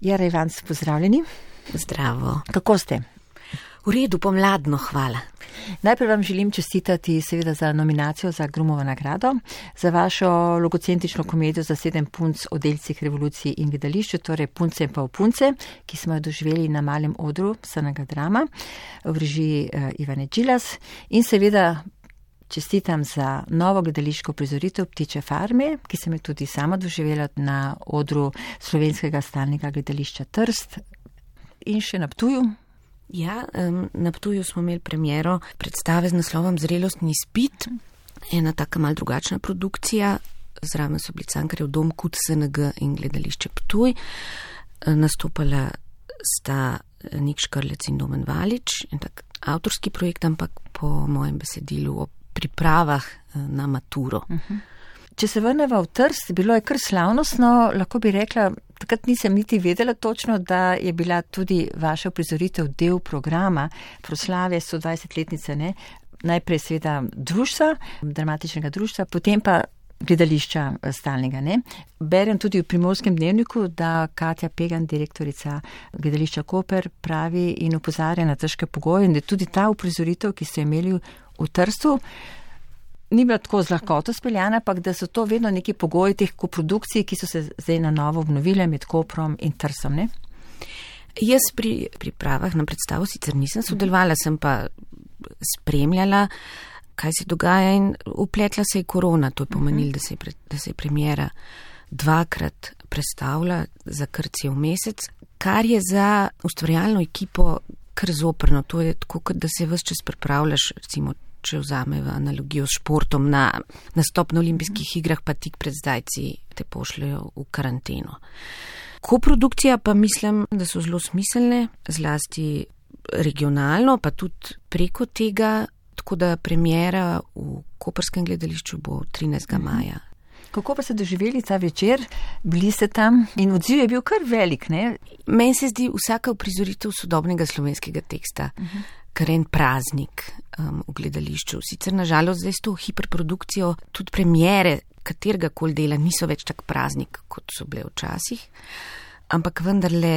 Jara Ivans, pozdravljeni. Zdravo. Kako ste? V redu, pomladno, hvala. Najprej vam želim čestitati seveda za nominacijo za Grumovo nagrado, za vašo logocentrično komedijo za sedem punc o delcih revolucije in gledališču, torej punce in pa punce, ki smo jo doživeli na malem odru srnega drama v režiji uh, Ivane Džilas in seveda čestitam za novo gledališko prizoritev Ptiče farme, ki sem jo tudi sama doživela na odru slovenskega stalnega gledališča Trst in še na Ptuju. Ja, na Ptuju smo imeli premjero predstave z naslovom Zrelostni spit, ena taka mal drugačna produkcija, zraven so bili cankarjev dom Kut SNG in gledališče Ptuj. Nastopala sta Nik Škrlec in Domen Valič, in tak avtorski projekt, ampak po mojem besedilu o pripravah na maturo. Uh -huh. Če se vrnemo v Trst, bilo je kar slavnostno, lahko bi rekla, takrat nisem niti vedela točno, da je bila tudi vaša prizoritev del programa proslave 120-letnice, ne? najprej seveda društva, dramatičnega društva, potem pa gledališča stalnega. Ne? Berem tudi v primorskem dnevniku, da Katja Pegan, direktorica gledališča Koper, pravi in upozarja na težke pogoje in da tudi ta uprizoritev, ki ste imeli v Trstu, ni bila tako z lahkoto speljana, ampak da so to vedno neki pogoji teh koprodukcij, ki so se zdaj na novo obnovile med Koprom in Trsom. Ne? Jaz pri pripravah na predstavo sicer nisem sodelovala, sem pa spremljala, kaj se dogaja in upletla se je korona. To je pomenilo, da se je, da se je premjera dvakrat predstavila za kar cel mesec, kar je za ustvarjalno ekipo kar zoprno. To je tako, da se vse čas pripravljaš, recimo, če vzame v analogijo s športom na nastop na olimpijskih igrah, pa tik pred zdajci te pošljajo v karanteno. Koprodukcija pa mislim, da so zelo smiselne, zlasti regionalno, pa tudi preko tega, tako da premjera v Koperskem gledališču bo 13. Mhm. maja. Kako pa ste doživeli ta večer, bili ste tam in odziv je bil kar velik, ne? Meni se zdi vsaka uprizoritev sodobnega slovenskega teksta. Uh -huh kar en praznik um, v gledališču. Sicer nažalost zdaj s to hiperprodukcijo tudi premjere katerega koli dela niso več tak praznik, kot so bile včasih, ampak vendarle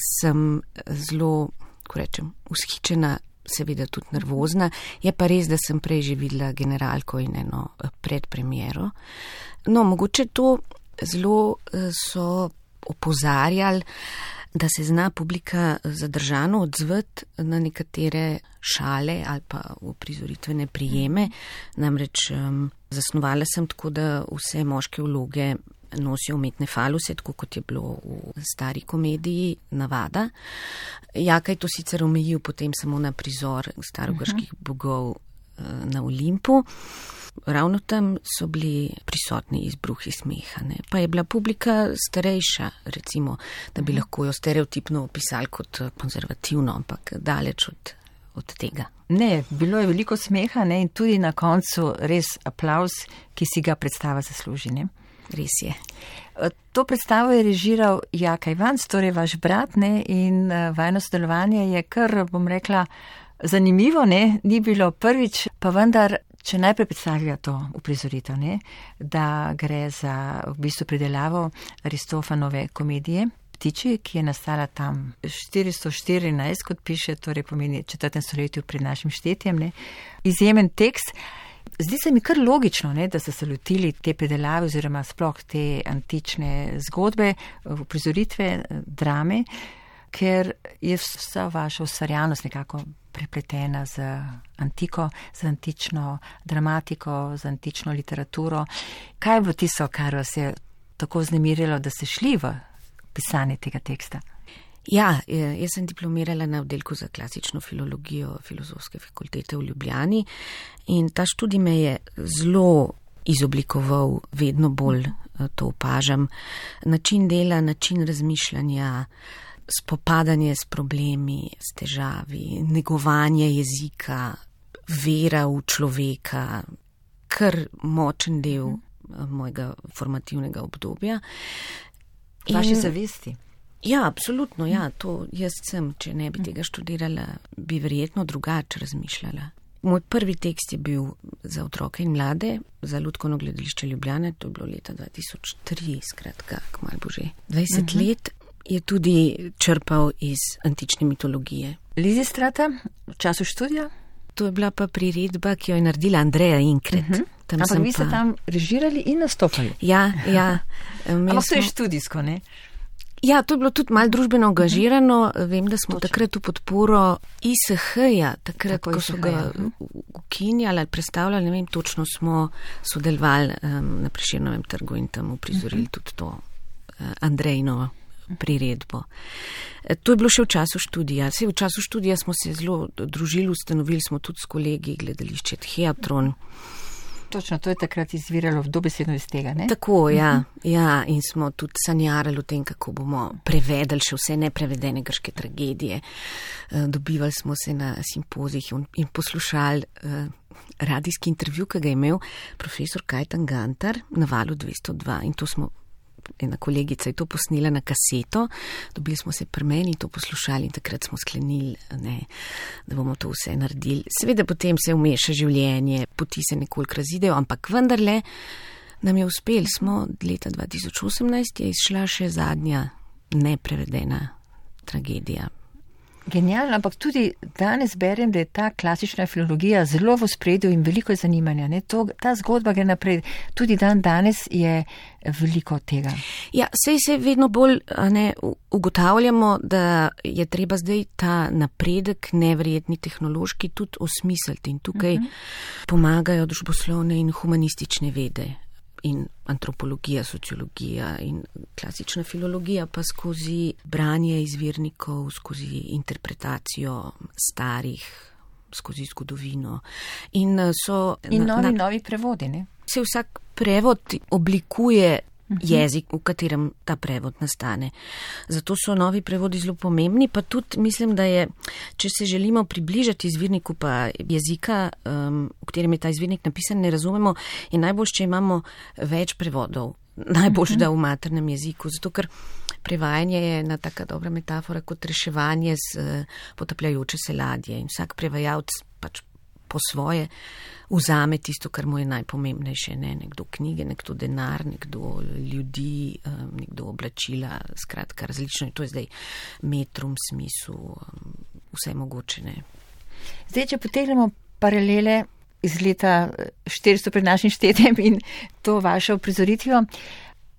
sem zelo, ko rečem, ushičena, seveda tudi nervozna. Je pa res, da sem prej že videla generalko in eno eh, predpremiero. No, mogoče to zelo eh, so opozarjali da se zna publika zadržano odzvati na nekatere šale ali pa v prizoritvene prijeme. Namreč um, zasnovala sem tako, da vse moške vloge nosijo umetne faluse, tako kot je bilo v stari komediji navada. Jakaj to sicer omejil potem samo na prizor starogrških bogov uh, na Olimpu. Ravno tam so bili prisotni izbruhi smeha. Ne. Pa je bila publika starejša, recimo, da bi mhm. lahko jo stereotipno opisali kot eh, konzervativno, ampak daleč od, od tega. Ne, bilo je veliko smeha ne, in tudi na koncu res aplaus, ki si ga predstava zasluži. Ne. Res je. Eh, to predstavo je režiral Jaka Ivanc, torej vaš brat, ne, in uh, vajno sodelovanje je kar, bom rekla, zanimivo, ne, ni bilo prvič, pa vendar Če najprej predstavijo to uprizoritev, ne, da gre za v bistvu pridelavo Aristofanove komedije Ptiči, ki je nastala tam 414, kot piše, torej pomeni četrtem stoletju pred našim štetjem, ne, izjemen tekst. Zdi se mi kar logično, ne, da so se lotili te predelave oziroma sploh te antične zgodbe, uprizoritve, drame, ker je vsa vaša ustvarjalnost nekako prepletena z antiko, z antično dramatiko, z antično literaturo. Kaj je bilo tisto, kar vas je tako znemirilo, da ste šli v pisanje tega teksta? Ja, jaz sem diplomirala na oddelku za klasično filologijo filozofske fakultete v Ljubljani in ta študij me je zelo izoblikoval, vedno bolj eh, to opažam. Način dela, način razmišljanja, spopadanje s problemi, s težavi, negovanje jezika, vera v človeka, kar močen del eh, mojega formativnega obdobja. Vaše zavesti. Ja, absolutno, ja, to jaz sem, če ne bi tega študirala, bi verjetno drugače razmišljala. Moj prvi tekst je bil za otroke in mlade, za Ludkovno gledališče Ljubljane, to je bilo leta 2003, skratka, kmalo bo že 20 uh -huh. let je tudi črpal iz antične mitologije. Lizi strata v času študija? To je bila pa priredba, ki jo je naredila Andreja Inkret. Uh -huh. Tam Ampak vi ste pa... tam režirali in nastopali. Ja, ja. Ampak to je študijsko, ne? Ja, to je bilo tudi malo družbeno angažirano. Vem, da smo Točno. takrat v podporo ISH-ja, takrat, Tako ko so ga mhm. ukinjali ali predstavljali, ne vem, točno smo sodelovali um, na Preširnovem trgu in tam uprizorili uh -huh. tudi to uh, Andrejno priredbo. E, to je bilo še v času študija. Vse v času študija smo se zelo družili, ustanovili smo tudi s kolegi gledališče Theatron. -huh. Točno, to je takrat izviralo dobesedno iz tega. Ne? Tako, ja, uh -huh. ja, in smo tudi sanjarali o tem, kako bomo prevedali še vse neprevedene grške tragedije. Eh, dobivali smo se na simpozijih in poslušali uh, radijski intervju, ki ga je imel profesor Kajtan Gantar na valu 202 in to smo ena kolegica je to posnela na kaseto, dobili smo se pri meni to poslušali in takrat smo sklenili, ne, da bomo to vse naredili. Seveda potem se umeša življenje, poti se nekoliko razidejo, ampak vendarle nam je uspel, smo leta 2018 je izšla še zadnja neprevedena tragedija Genialno, ampak tudi danes berem, da je ta klasična filologija zelo v spredju in veliko zanimanja. To, ta zgodba gre naprej. Tudi dan danes je veliko tega. Ja, sej se vedno bolj ne, ugotavljamo, da je treba zdaj ta napredek, nevrijetni tehnološki, tudi osmisliti in tukaj uh mhm. -huh. pomagajo družboslovne in humanistične vede in antropologija, sociologija in klasična filologija pa skozi branje izvirnikov, skozi interpretacijo starih, skozi zgodovino. In, so, in novi, na, novi prevodi, ne? Se vsak prevod oblikuje. Jezik, v katerem ta prevod nastane. Zato so novi prevodi zelo pomembni, pa tudi mislim, da je, če se želimo približati izvirniku pa jezika, um, v katerem je ta izvirnik napisan, ne razumemo, je najbolj, če imamo več prevodov. Najboljš, da v maternem jeziku, zato ker prevajanje je ena taka dobra metafora kot reševanje z uh, potapljajoče se ladje in vsak prevajalc pač po svoje vzame tisto, kar mu je najpomembnejše. Ne? Nekdo knjige, nekdo denar, nekdo ljudi, eh, nekdo oblačila, skratka različno. In to je zdaj metrum smislu, eh, vse mogoče. Ne? Zdaj, če potegnemo paralele iz leta 400 pred našim štetjem in to vašo prizoritvijo.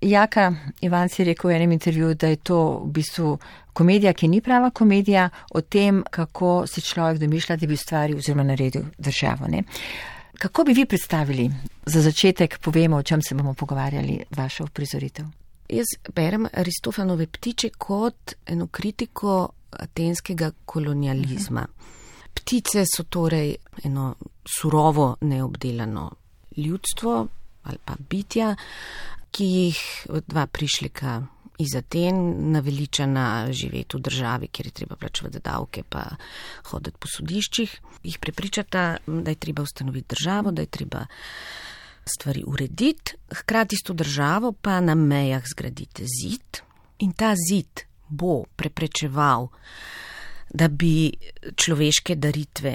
Jaka Ivanc je rekel v enem intervjuju, da je to v bistvu komedija, ki ni prava komedija, o tem, kako se človek domišlja, da bi ustvaril oziroma naredil državo. Ne? Kako bi vi predstavili, za začetek povemo, o čem se bomo pogovarjali, vašo prizoritev? Jaz berem Aristofanove ptiče kot eno kritiko atenskega kolonializma. Ptice so torej eno surovo neobdelano ljudstvo ali pa bitja, ki jih dva prišlika iz Aten, naveličana živeti v državi, kjer je treba plačevati davke, pa hoditi po sodiščih, jih prepričata, da je treba ustanoviti državo, da je treba stvari urediti, hkrati s to državo pa na mejah zgraditi zid. In ta zid bo preprečeval, da bi človeške daritve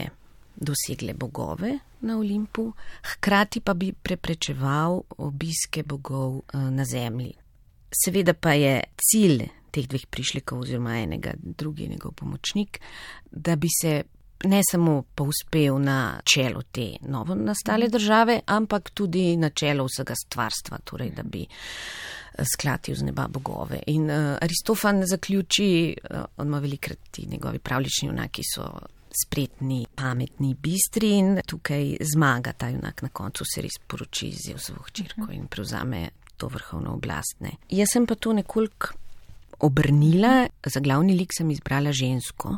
dosegle bogove, na Olimpu, hkrati pa bi preprečeval obiske bogov eh, na zemlji. Seveda pa je cilj teh dveh prišlikov oziroma enega, drugi njegov pomočnik, da bi se ne samo povzpel na čelo te novo nastale države, ampak tudi na čelo vsega stvarstva, torej da bi eh, sklatil z neba bogove. In uh, Aristofan zaključi, uh, on ima velikrat ti njegovi pravlični junaki so spretni, pametni, bistri in tukaj zmaga ta junak na koncu se res poroči z Jevzovo hčerko in prevzame to vrhovno oblast. Ne. Jaz sem pa to nekoliko obrnila, za glavni lik sem izbrala žensko.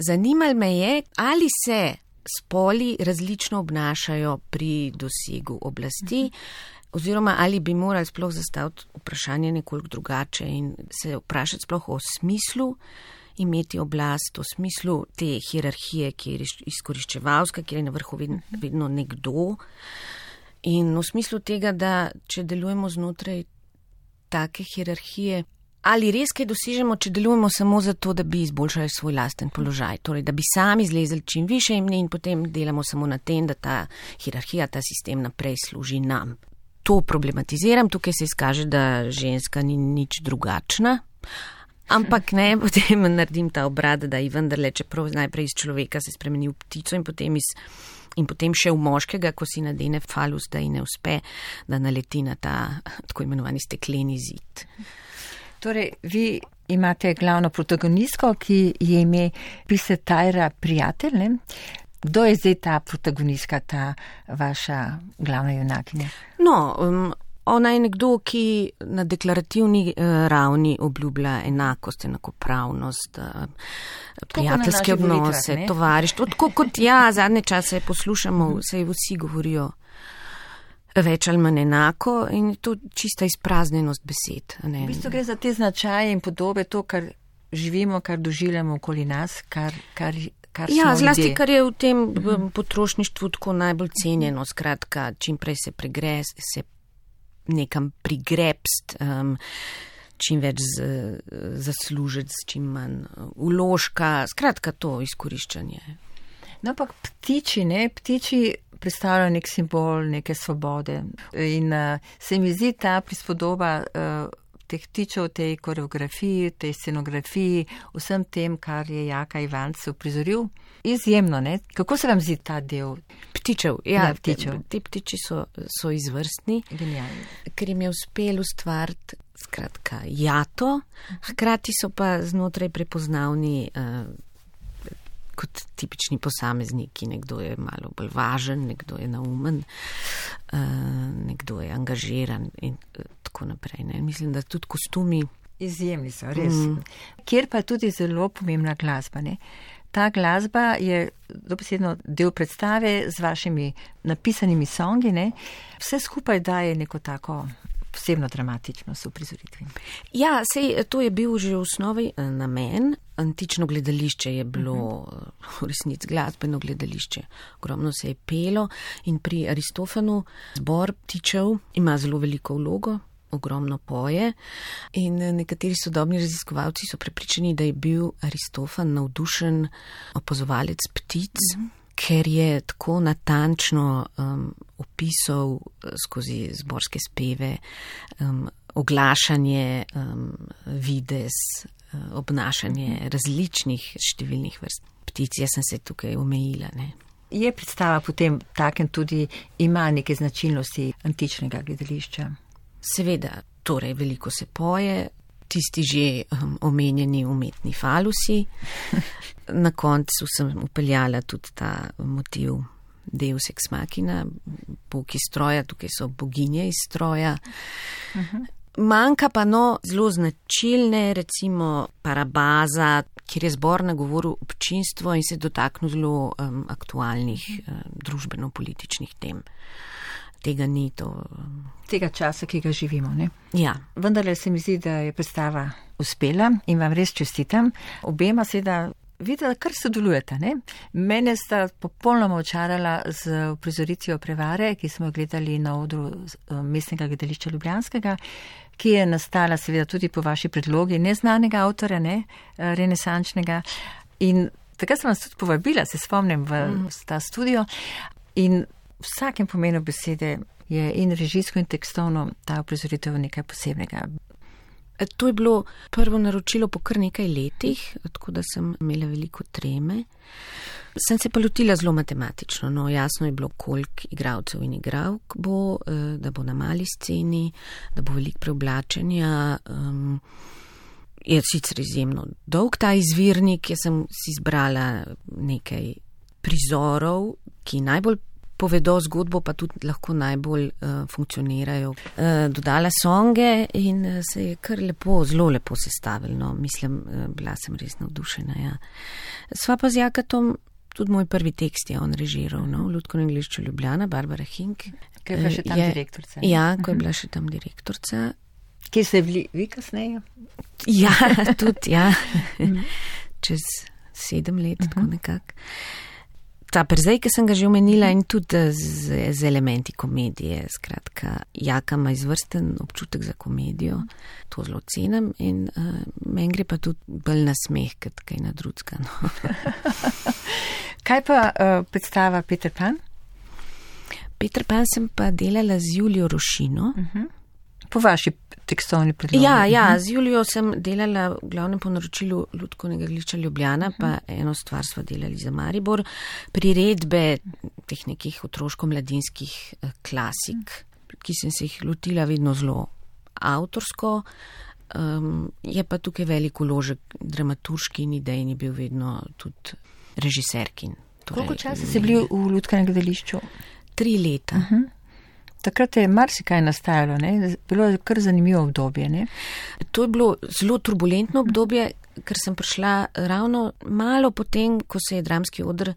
Zanimal me je, ali se spoli različno obnašajo pri dosegu oblasti. Oziroma, ali bi morali sploh zastaviti vprašanje nekoliko drugače in se vprašati sploh o smislu imeti oblast v smislu te hierarhije, ki je izkoriščevalska, kjer je na vrhu vedno, vedno nekdo. In v smislu tega, da če delujemo znotraj take hierarhije, ali res kaj dosežemo, če delujemo samo zato, da bi izboljšali svoj lasten položaj, torej da bi sami zlezli čim više in potem delamo samo na tem, da ta hierarhija, ta sistem naprej služi nam. To problematiziram, tukaj se izkaže, da ženska ni nič drugačna. Ampak ne, potem naredim ta obrat, da je vendarle, čeprav najprej iz človeka se spremeni v ptico in potem, iz, in potem še v moškega, ko si nadene falus, da ji ne uspe, da naleti na ta tako imenovani stekleni zid. Torej, vi imate glavno protagonistko, ki je ime Pise Tajra prijatelj. Ne? Kdo je zdaj ta protagonistka, ta vaša glavna junakinja? No, um, ona je nekdo, ki na deklarativni uh, ravni obljublja enakost, enakopravnost, uh, prijateljske odnose, tovarištvo. Tako kot ja, zadnje čase poslušamo, vse vsi govorijo več ali manj enako in to čista izpraznjenost besed. V bistvu gre za te značaje in podobe, to, kar živimo, kar doživljamo okoli nas, kar. kar Ja, zlasti, ljudje. kar je v tem v potrošništvu tako najbolj cenjeno, skratka, čim prej se pregre, se nekam prigrebst, um, čim več zaslužiti, čim manj uložka, skratka to izkoriščanje. No, ampak ptiči, ne, ptiči predstavljajo nek simbol neke svobode. In uh, se mi zdi ta prispodoba uh, teh ptičev, tej koreografiji, tej scenografiji, vsem tem, kar je Jaka Ivanc uprizoril, izjemno. Ne? Kako se vam zdi ta del? Ptičev, ja, ja ptičev. Ti ptiči so, so izvrstni, Genialni. ker jim je uspelo ustvariti. Skratka, jato, hkrati so pa znotraj prepoznavni uh, kot tipični posamezniki. Nekdo je malo bolj važen, nekdo je naumen, uh, nekdo je angažiran in uh, tako naprej. Ne. Mislim, da tudi kostumi. Izjemni so, res. Mm. Kjer pa je tudi zelo pomembna glasba. Ne? Ta glasba je dobesedno del predstave z vašimi napisanimi songi. Ne? Vse skupaj daje neko tako posebno dramatičnost v prizoritvi. Ja, sej, to je bil že v osnovi eh, namen. Antično gledališče je bilo uh -huh. v resnici glasbeno gledališče. Ogromno se je pelo in pri Aristofanu zbor ptičev ima zelo veliko vlogo. Ogromno poje in eh, nekateri sodobni raziskovalci so prepričani, da je bil Aristofan navdušen opazovalec ptic, mm -hmm ker je tako natančno um, opisal uh, skozi zborske speve um, oglašanje, um, vides, uh, obnašanje različnih številnih vrst ptic. Jaz sem se tukaj omejila. Ne. Je predstava potem takem tudi ima neke značilnosti antičnega gledališča? Seveda, torej veliko se poje, tisti že um, omenjeni umetni falusi. Na koncu sem upeljala tudi ta motiv Deus ex machina, bog iz stroja, tukaj so boginje iz stroja. Uh -huh. Manjka pa no zelo značilne, recimo parabaza, kjer je zbor nagovoril občinstvo in se dotaknil zelo um, aktualnih uh, družbeno-političnih tem tega ni. To... Tega časa, ki ga živimo. Ja. Vendar se mi zdi, da je predstava uspela in vam res čestitam. Obema seveda. Videla, kar sodelujete. Ne? Mene sta popolnoma očarala z uprizoritvijo prevare, ki smo jo gledali na odru eh, mestnega gledališča Ljubljanskega, ki je nastala seveda tudi po vaši predlogi neznanega avtora, ne? Eh, renesančnega. In takrat sem vas tudi povabila, se spomnim, v mm. ta studio. In vsakem pomenu besede je in režijsko in tekstovno ta uprizoritev nekaj posebnega. E, to je bilo prvo naročilo po kar nekaj letih, tako da sem imela veliko treme. Sem se pa lotila zelo matematično. No, jasno je bilo, koliko igralcev in igralk bo, e, da bo na mali sceni, da bo veliko preoblačenja. Um, je sicer izjemno dolg ta izvirnik, jaz sem si izbrala nekaj prizorov, ki najbolj povedo zgodbo, pa tudi lahko najbolj uh, funkcionirajo. Uh, dodala songe in uh, se je kar lepo, zelo lepo sestavilo. No. Mislim, uh, bila sem res navdušena. Ja. Sva pa z Jakatom, tudi moj prvi tekst je on režiral, no, v Ljudsko anglišču Ljubljana, Barbara Hink. Kaj je bila še tam je, direktorica? Ja, ko je bila še tam direktorica. Kje ste bili vi kasneje? Ja, tudi, ja. Mhm. Čez sedem let, uh -huh. tako mhm. nekako ta prezej, ki sem ga že omenila in tudi z, z elementi komedije. Skratka, Jaka ima izvrsten občutek za komedijo, to zelo cenim in uh, meni gre pa tudi bolj na smeh, kot kaj na drugega. No. kaj pa uh, predstava Peter Pan? Peter Pan sem pa delala z Julijo Rošino. Uh mhm. -huh. Po vaši tekstovni predlogi. Ja, ja, z Julijo sem delala v glavnem po naročilu Ludkovnega gledališča Ljubljana, pa eno stvar smo delali za Maribor, priredbe teh nekih otroško-mladinskih eh, klasik, ki sem se jih lotila vedno zelo avtorsko. Um, je pa tukaj velik uložek dramaturški in idejni bil vedno tudi režiserkin. Torej, Koliko časa si bil v Ludkovnem gledališču? Tri leta. Uh -huh. Takrat je marsikaj nastajalo, ne? bilo je kar zanimivo obdobje. Ne? To je bilo zelo turbulentno obdobje, ker sem prišla ravno malo potem, ko se je dramski odr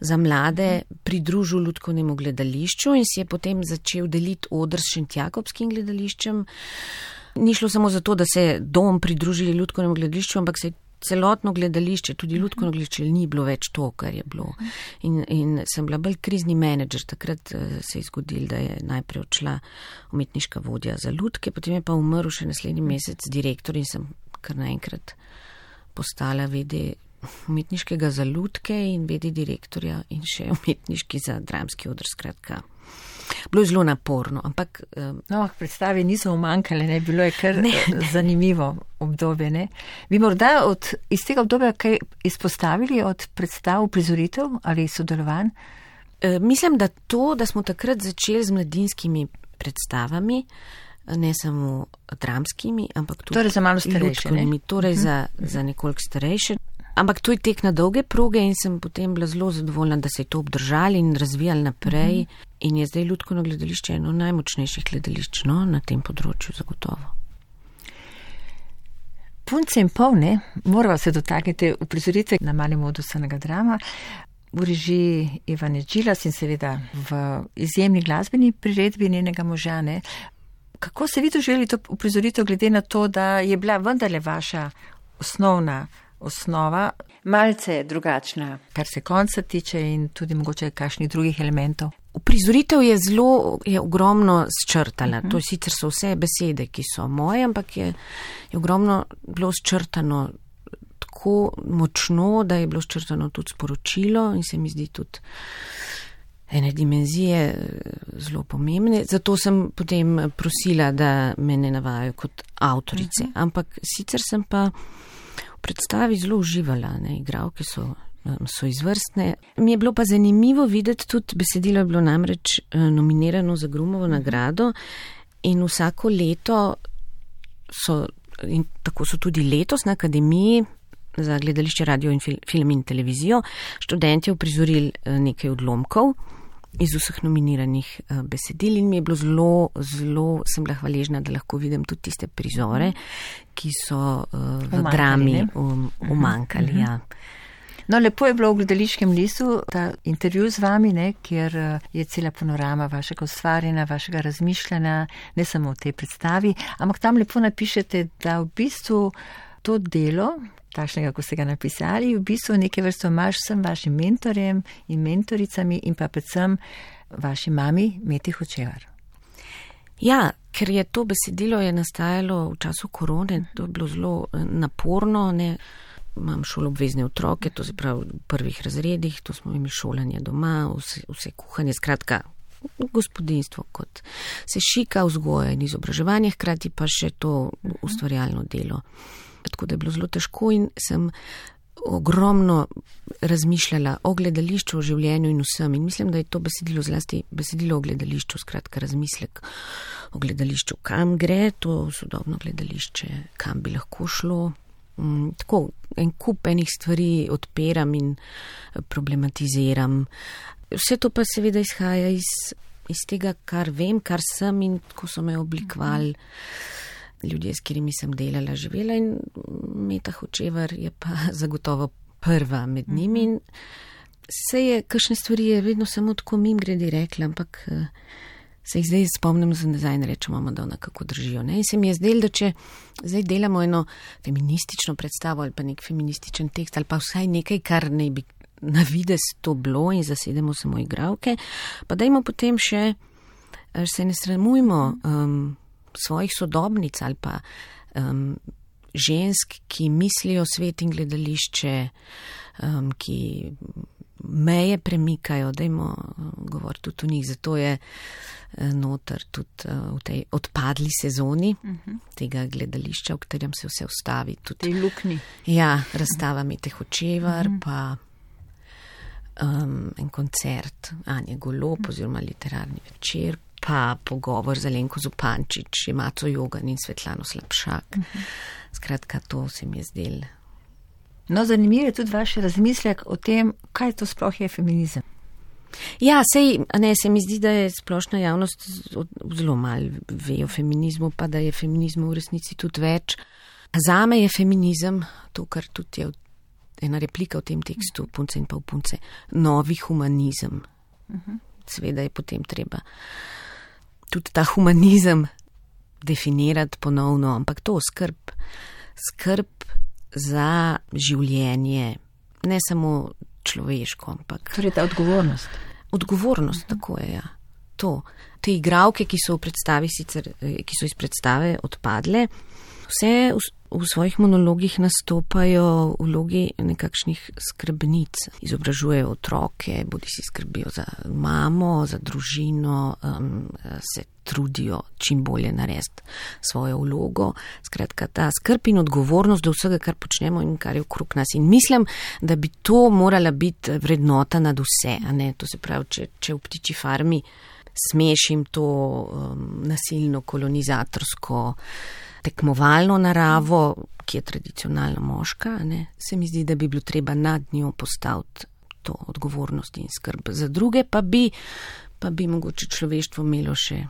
za mlade pridružil Ludkovnemu gledališču in si je potem začel deliti odr s Šentjakobskim gledališčem. Ni šlo samo zato, da se dom pridružili Ludkovnemu gledališču, ampak se je celotno gledališče, tudi Ludkovno gledališče, ni bilo več to, kar je bilo. In, in sem bila bolj krizni menedžer. Takrat uh, se je zgodil, da je najprej odšla umetniška vodja za Ludke, potem je pa umrl še naslednji mesec direktor in sem kar naenkrat postala vede umetniškega za Ludke in vede direktorja in še umetniški za dramski odr. Skratka bilo je zelo naporno. Ampak, no, predstave niso umankale, ne? bilo je kar ne, ne. zanimivo obdobje. Ne? Bi morda od, iz tega obdobja kaj izpostavili od predstav, prizoritev ali sodelovanj? E, mislim, da to, da smo takrat začeli z mladinskimi predstavami, ne samo dramskimi, ampak tudi torej za malo starejše. Torej uh -huh. za, za nekoliko starejše. Ampak to je tek na dolge proge in sem potem bila zelo zadovoljna, da se je to obdržali in razvijali naprej. Mm -hmm. In je zdaj Ljudsko gledališče eno najmočnejših gledališč no, na tem področju, zagotovo. Punce in polne, moramo se dotakniti v prizoritve na malem modu sanega drama. V režiji Ivane Džilas in seveda v izjemni glasbeni priredbi njenega možane. Kako se vi doživeli to uprizoritev, glede na to, da je bila vendarle vaša osnovna osnova malce drugačna, kar se konca tiče in tudi mogoče kakšnih drugih elementov. Uprizoritev je zelo, je ogromno sčrtala. Uh -huh. To sicer so vse besede, ki so moje, ampak je, je ogromno bilo sčrtano tako močno, da je bilo sčrtano tudi sporočilo in se mi zdi tudi ene dimenzije eh, zelo pomembne. Zato sem potem prosila, da me ne navajajo kot avtorice. Uh -huh. Ampak sicer sem pa predstavi zelo uživala, ne, igravke so, so izvrstne. Mi je bilo pa zanimivo videti tudi besedilo, je bilo namreč uh, nominirano za Grumovo nagrado in vsako leto so, in tako so tudi letos na akademiji za gledališče, radio in film in televizijo, študenti uprizorili uh, nekaj odlomkov iz vseh nominiranih uh, besedil in mi je bilo zelo, zelo, sem bila hvaležna, da lahko vidim tudi tiste prizore, ki so uh, v umankali, drami um, umankali. Uh -huh. ja. No, lepo je bilo v gledališkem listu ta intervju z vami, ne, kjer je cela panorama vašega ustvarjanja, vašega razmišljanja, ne samo v tej predstavi, ampak tam lepo napišete, da v bistvu to delo, takšnega, kot ste ga napisali, v bistvu neke vrste omaž vsem vašim mentorjem in mentoricami in pa predvsem vaši mami Meti Hočevar. Ja, ker je to besedilo je nastajalo v času korone, to je bilo zelo eh, naporno. Ne. Imam šolobvezne otroke, to se pravi v prvih razredih, to smo imeli šolanje doma, vse, vse kuhanje, skratka gospodinstvo kot se šika vzgoja in izobraževanje, hkrati pa še to ustvarjalno delo tako da je bilo zelo težko in sem ogromno razmišljala o gledališču, o življenju in vsem. In mislim, da je to besedilo zlasti besedilo o gledališču, skratka razmislek o gledališču, kam gre to sodobno gledališče, kam bi lahko šlo. Mm, tako en kup enih stvari odpiram in problematiziram. Vse to pa seveda izhaja iz, iz tega, kar vem, kar sem in ko so me oblikovali. Mm ljudje, s katerimi sem delala, živela in Meta Hočevar je pa zagotovo prva med njimi. In se je, kakšne stvari je vedno samo tako mim gredi rekla, ampak eh, se jih zdaj spomnim za nazaj in rečemo, da ona kako držijo. Ne? In se mi je zdelo, da če zdaj delamo eno feministično predstavo ali pa nek feminističen tekst ali pa vsaj nekaj, kar ne bi na vides to bilo in zasedemo samo igravke, pa dajmo potem še, eh, se ne sramujmo. Um, svojih sodobnic ali pa um, žensk, ki mislijo svet in gledališče, um, ki meje premikajo, dajmo govoriti tudi o njih. Zato je noter tudi v tej odpadli sezoni uh -huh. tega gledališča, v katerem se vse ustavi. Tudi tej lukni. Ja, razstava mi teh očevar, uh -huh. pa um, en koncert Anja Golob uh -huh. oziroma literarni večer, pa pogovor z Alenko Zupančič, Maco Jogan in Svetlano Slabšak. Uh -huh. Skratka, to se mi je zdelo. No, zanimivo je tudi vaš razmislek o tem, kaj to sploh je feminizem. Ja, sej, ne, se mi zdi, da je splošna javnost zelo malo ve o feminizmu, pa da je feminizmu v resnici tudi več. Za me je feminizem, to, kar tudi je ena replika v tem tekstu, punce in pa punce, novi humanizem. Seveda je potem treba tudi ta humanizem definirati ponovno, ampak to skrb, skrb za življenje, ne samo človeško, ampak. Torej ta odgovornost. Odgovornost, tako je. Ja. To. Te igravke, ki so, sicer, eh, ki so iz predstave odpadle, vse v svojih monologih nastopajo v vlogi nekakšnih skrbnic, izobražujejo otroke, bodi si skrbijo za mamo, za družino, um, se trudijo čim bolje narediti svojo vlogo. Skratka, ta skrb in odgovornost do vsega, kar počnemo in kar je okrog nas. In mislim, da bi to morala biti vrednota nad vse. To se pravi, če, če v ptiči farmi smešim to um, nasilno kolonizatorsko tekmovalno naravo, ki je tradicionalno moška, ne, se mi zdi, da bi bilo treba nad njo postaviti to odgovornost in skrb. Za druge pa bi, pa bi mogoče človeštvo imelo še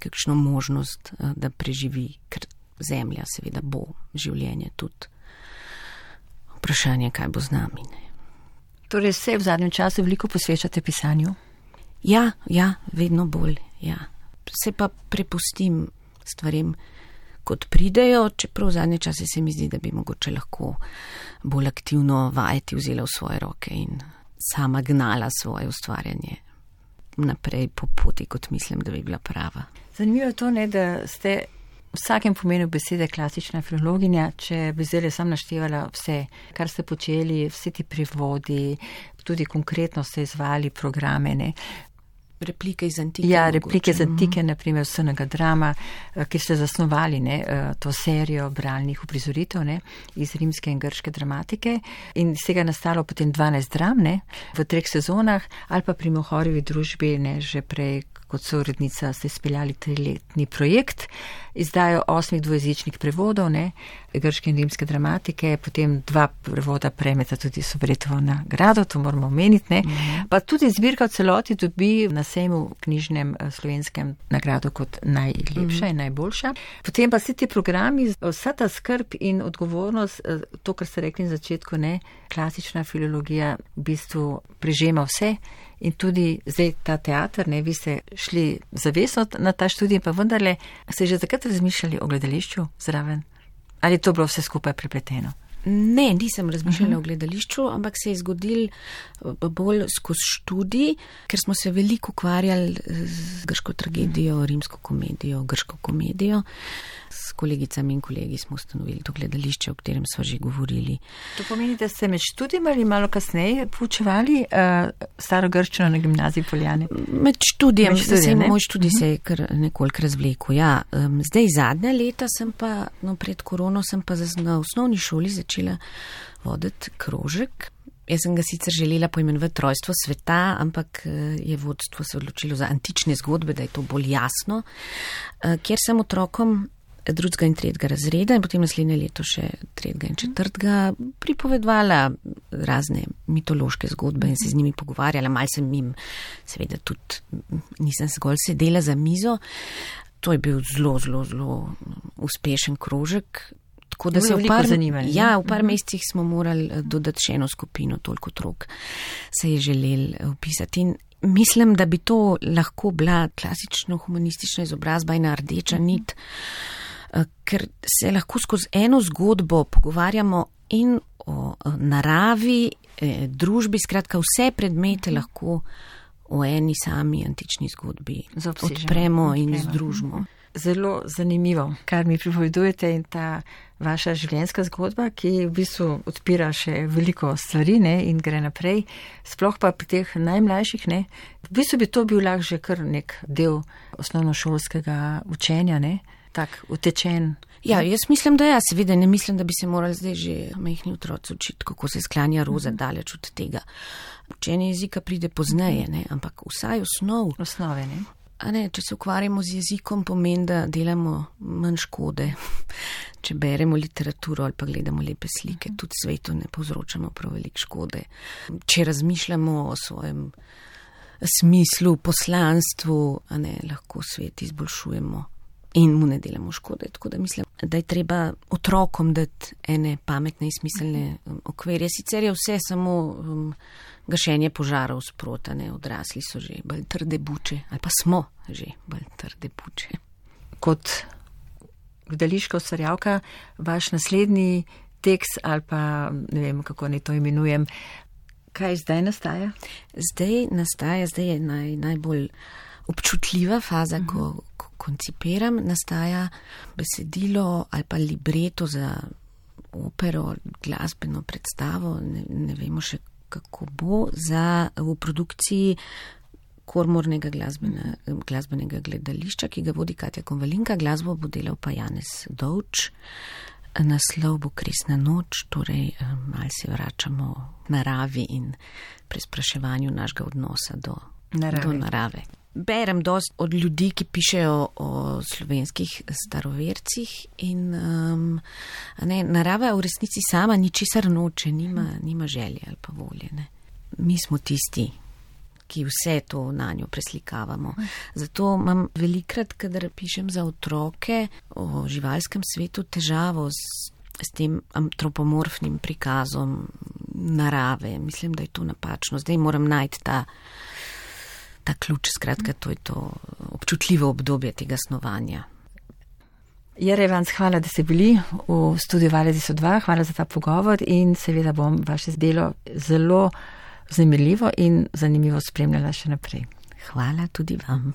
kakšno možnost, da preživi, ker zemlja seveda bo življenje tudi. Vprašanje, kaj bo z nami. Ne. Torej se v zadnjem času veliko posvečate pisanju? Ja, ja, vedno bolj. Ja. Se pa prepustim stvarem, kot pridejo, čeprav v zadnje čase se mi zdi, da bi mogoče lahko bolj aktivno vajeti vzela v svoje roke in sama gnala svoje ustvarjanje naprej po poti, kot mislim, da bi bila prava. Zanimivo je to, ne, da ste v vsakem pomenu besede klasična filologinja, če bi zdaj sam naštevala vse, kar ste počeli, vsi ti privodi, tudi konkretno ste izvali programe, ne, replike iz antike. Ja, replike iz antike, naprimer vsega drama, eh, ki ste zasnovali ne, eh, to serijo bralnih uprizoritev ne, iz rimske in grške dramatike in iz tega nastalo potem 12 dram ne, v treh sezonah ali pa pri Mohorjevi družbi ne, že prej kot so urednica ste speljali triletni projekt, izdajo osmih dvojezičnih prevodov, ne, grške in rimske dramatike, potem dva prevoda prejmeta tudi Sobretovo nagrado, to moramo omeniti, ne, mhm. pa tudi zbirka v celoti dobi na sejmu knjižnem eh, slovenskem nagrado kot najlepša mhm. in najboljša. Potem pa vsi ti programi, vsa ta skrb in odgovornost, eh, to, kar ste rekli na začetku, ne, klasična filologija v bistvu prežema vse. In tudi zdaj ta teater, ne, vi ste šli zavesno na ta študij, pa vendarle ste že takrat razmišljali o gledališču zraven? Ali je to bilo vse skupaj prepleteno? Ne, nisem razmišljala uh -huh. o gledališču, ampak se je zgodil eh, bolj skozi študij, ker smo se veliko ukvarjali z grško tragedijo, rimsko komedijo, grško komedijo. S kolegicami in kolegi smo ustanovili to gledališče, o katerem smo že govorili. To pomeni, da ste med študijem ali malo kasneje poučevali uh, staro grščino na gimnaziji Poljane? Med študijem, med študijem se, moj študij uh -huh. se je kar nekoliko razvlekel. Ja, um, zdaj zadnja leta sem pa, no pred korono sem pa na osnovni šoli začela voditi krožek. Jaz sem ga sicer želela poimenovati Trojstvo sveta, ampak eh, je vodstvo se odločilo za antične zgodbe, da je to bolj jasno, eh, kjer sem otrokom drugega in tretjega razreda in potem naslednje leto še tretjega in četrtega pripovedvala razne mitološke zgodbe in se z njimi pogovarjala. Mal sem jim seveda tudi, nisem zgolj sedela za mizo. To je bil zelo, zelo, zelo uspešen krožek. Tako da se v par, zanimali, ja, v par mesecih smo morali eh, dodati še eno skupino, toliko otrok se je želel upisati. In mislim, da bi to lahko bila klasično humanistična izobrazba in rdeča nit. Mhm. Eh, ker se lahko skozi eno zgodbo pogovarjamo in o eh, naravi, eh, družbi, skratka vse predmete lahko v eni sami antični zgodbi odpremo in združimo. Zelo zanimivo, kar mi pripovedujete in ta vaša življenjska zgodba, ki v bistvu odpira še veliko stvari ne, in gre naprej, sploh pa pri teh najmlajših. Ne. V bistvu bi to bil lahko že kar nek del osnovnošolskega učenja, ne, tak utečen. Ja, jaz mislim, da ja, seveda ne mislim, da bi se morali zdaj že mehni otroci učiti, kako se sklanja roza daleč od tega. Učenje jezika pride pozneje, ne, ampak vsaj osnov. Osnove, ne. Ne, če se ukvarjamo z jezikom, pomeni, da delamo manj škode. Če beremo literaturo ali pa gledamo lepe slike, tudi svetu ne povzročamo prav velik škode. Če razmišljamo o svojem smislu, poslanstvu, ne, lahko svet izboljšujemo in mu ne delamo škode. Tako da mislim, da je treba otrokom dati ene pametne in smiselne um, okvirje. Sicer je vse samo um, gašenje požarov sprotane, odrasli so že bolj trde buče ali pa smo že bolj trde buče. Kot gledališka ustvarjalka, vaš naslednji tekst ali pa ne vem, kako ne to imenujem, kaj zdaj nastaja? Zdaj nastaja, zdaj je naj, najbolj občutljiva faza, uh -huh. ko, ko koncipiram, nastaja besedilo ali pa libreto za opero, glasbeno predstavo, ne, ne vemo še kako bo, za, v produkciji kormornega glasbene, glasbenega gledališča, ki ga vodi Katja Konvalinka, glasbo bo delal pa Janez Dovč. Naslov bo Krisna noč, torej malo se vračamo naravi in prespraševanju našega odnosa do narave. Do narave berem dosti od ljudi, ki pišejo o slovenskih starovercih in um, ne, narava v resnici sama ničesar noče, nima, nima želje ali pa volje. Ne. Mi smo tisti, ki vse to na njo preslikavamo. Zato imam velikrat, kadar pišem za otroke o živalskem svetu, težavo s, s tem antropomorfnim prikazom narave. Mislim, da je to napačno. Zdaj moram najti ta ta ključ, skratka, to je to občutljivo obdobje tega snovanja. Jerevans, hvala, da ste bili v studiu Valezi so dva, hvala za ta pogovor in seveda bom vaše delo zelo zanimivo in zanimivo spremljala še naprej. Hvala tudi vam.